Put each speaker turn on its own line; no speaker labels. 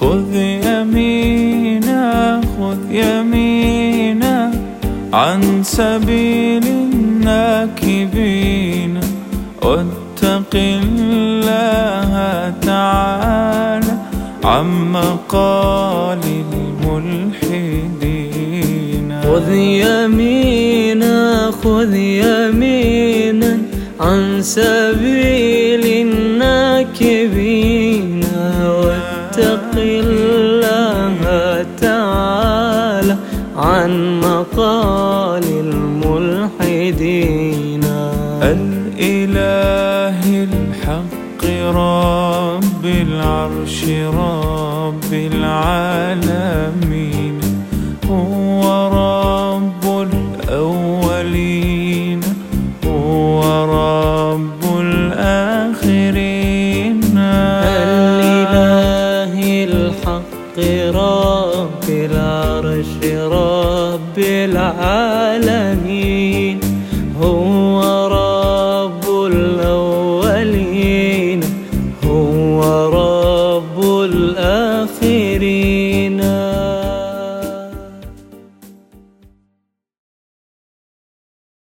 خذ يمينا خذ يمينا عن سبيل الناكبين. واتق الله تعالى عن مقال الملحدين.
خذ يمينا خذ يمينا عن سبيل واتق الله تعالى عن مقال الملحدين.
الإله الحق رب العرش رب العالمين.
رب العرش رب العالمين. هو رب الأولين هو رب الآخرين.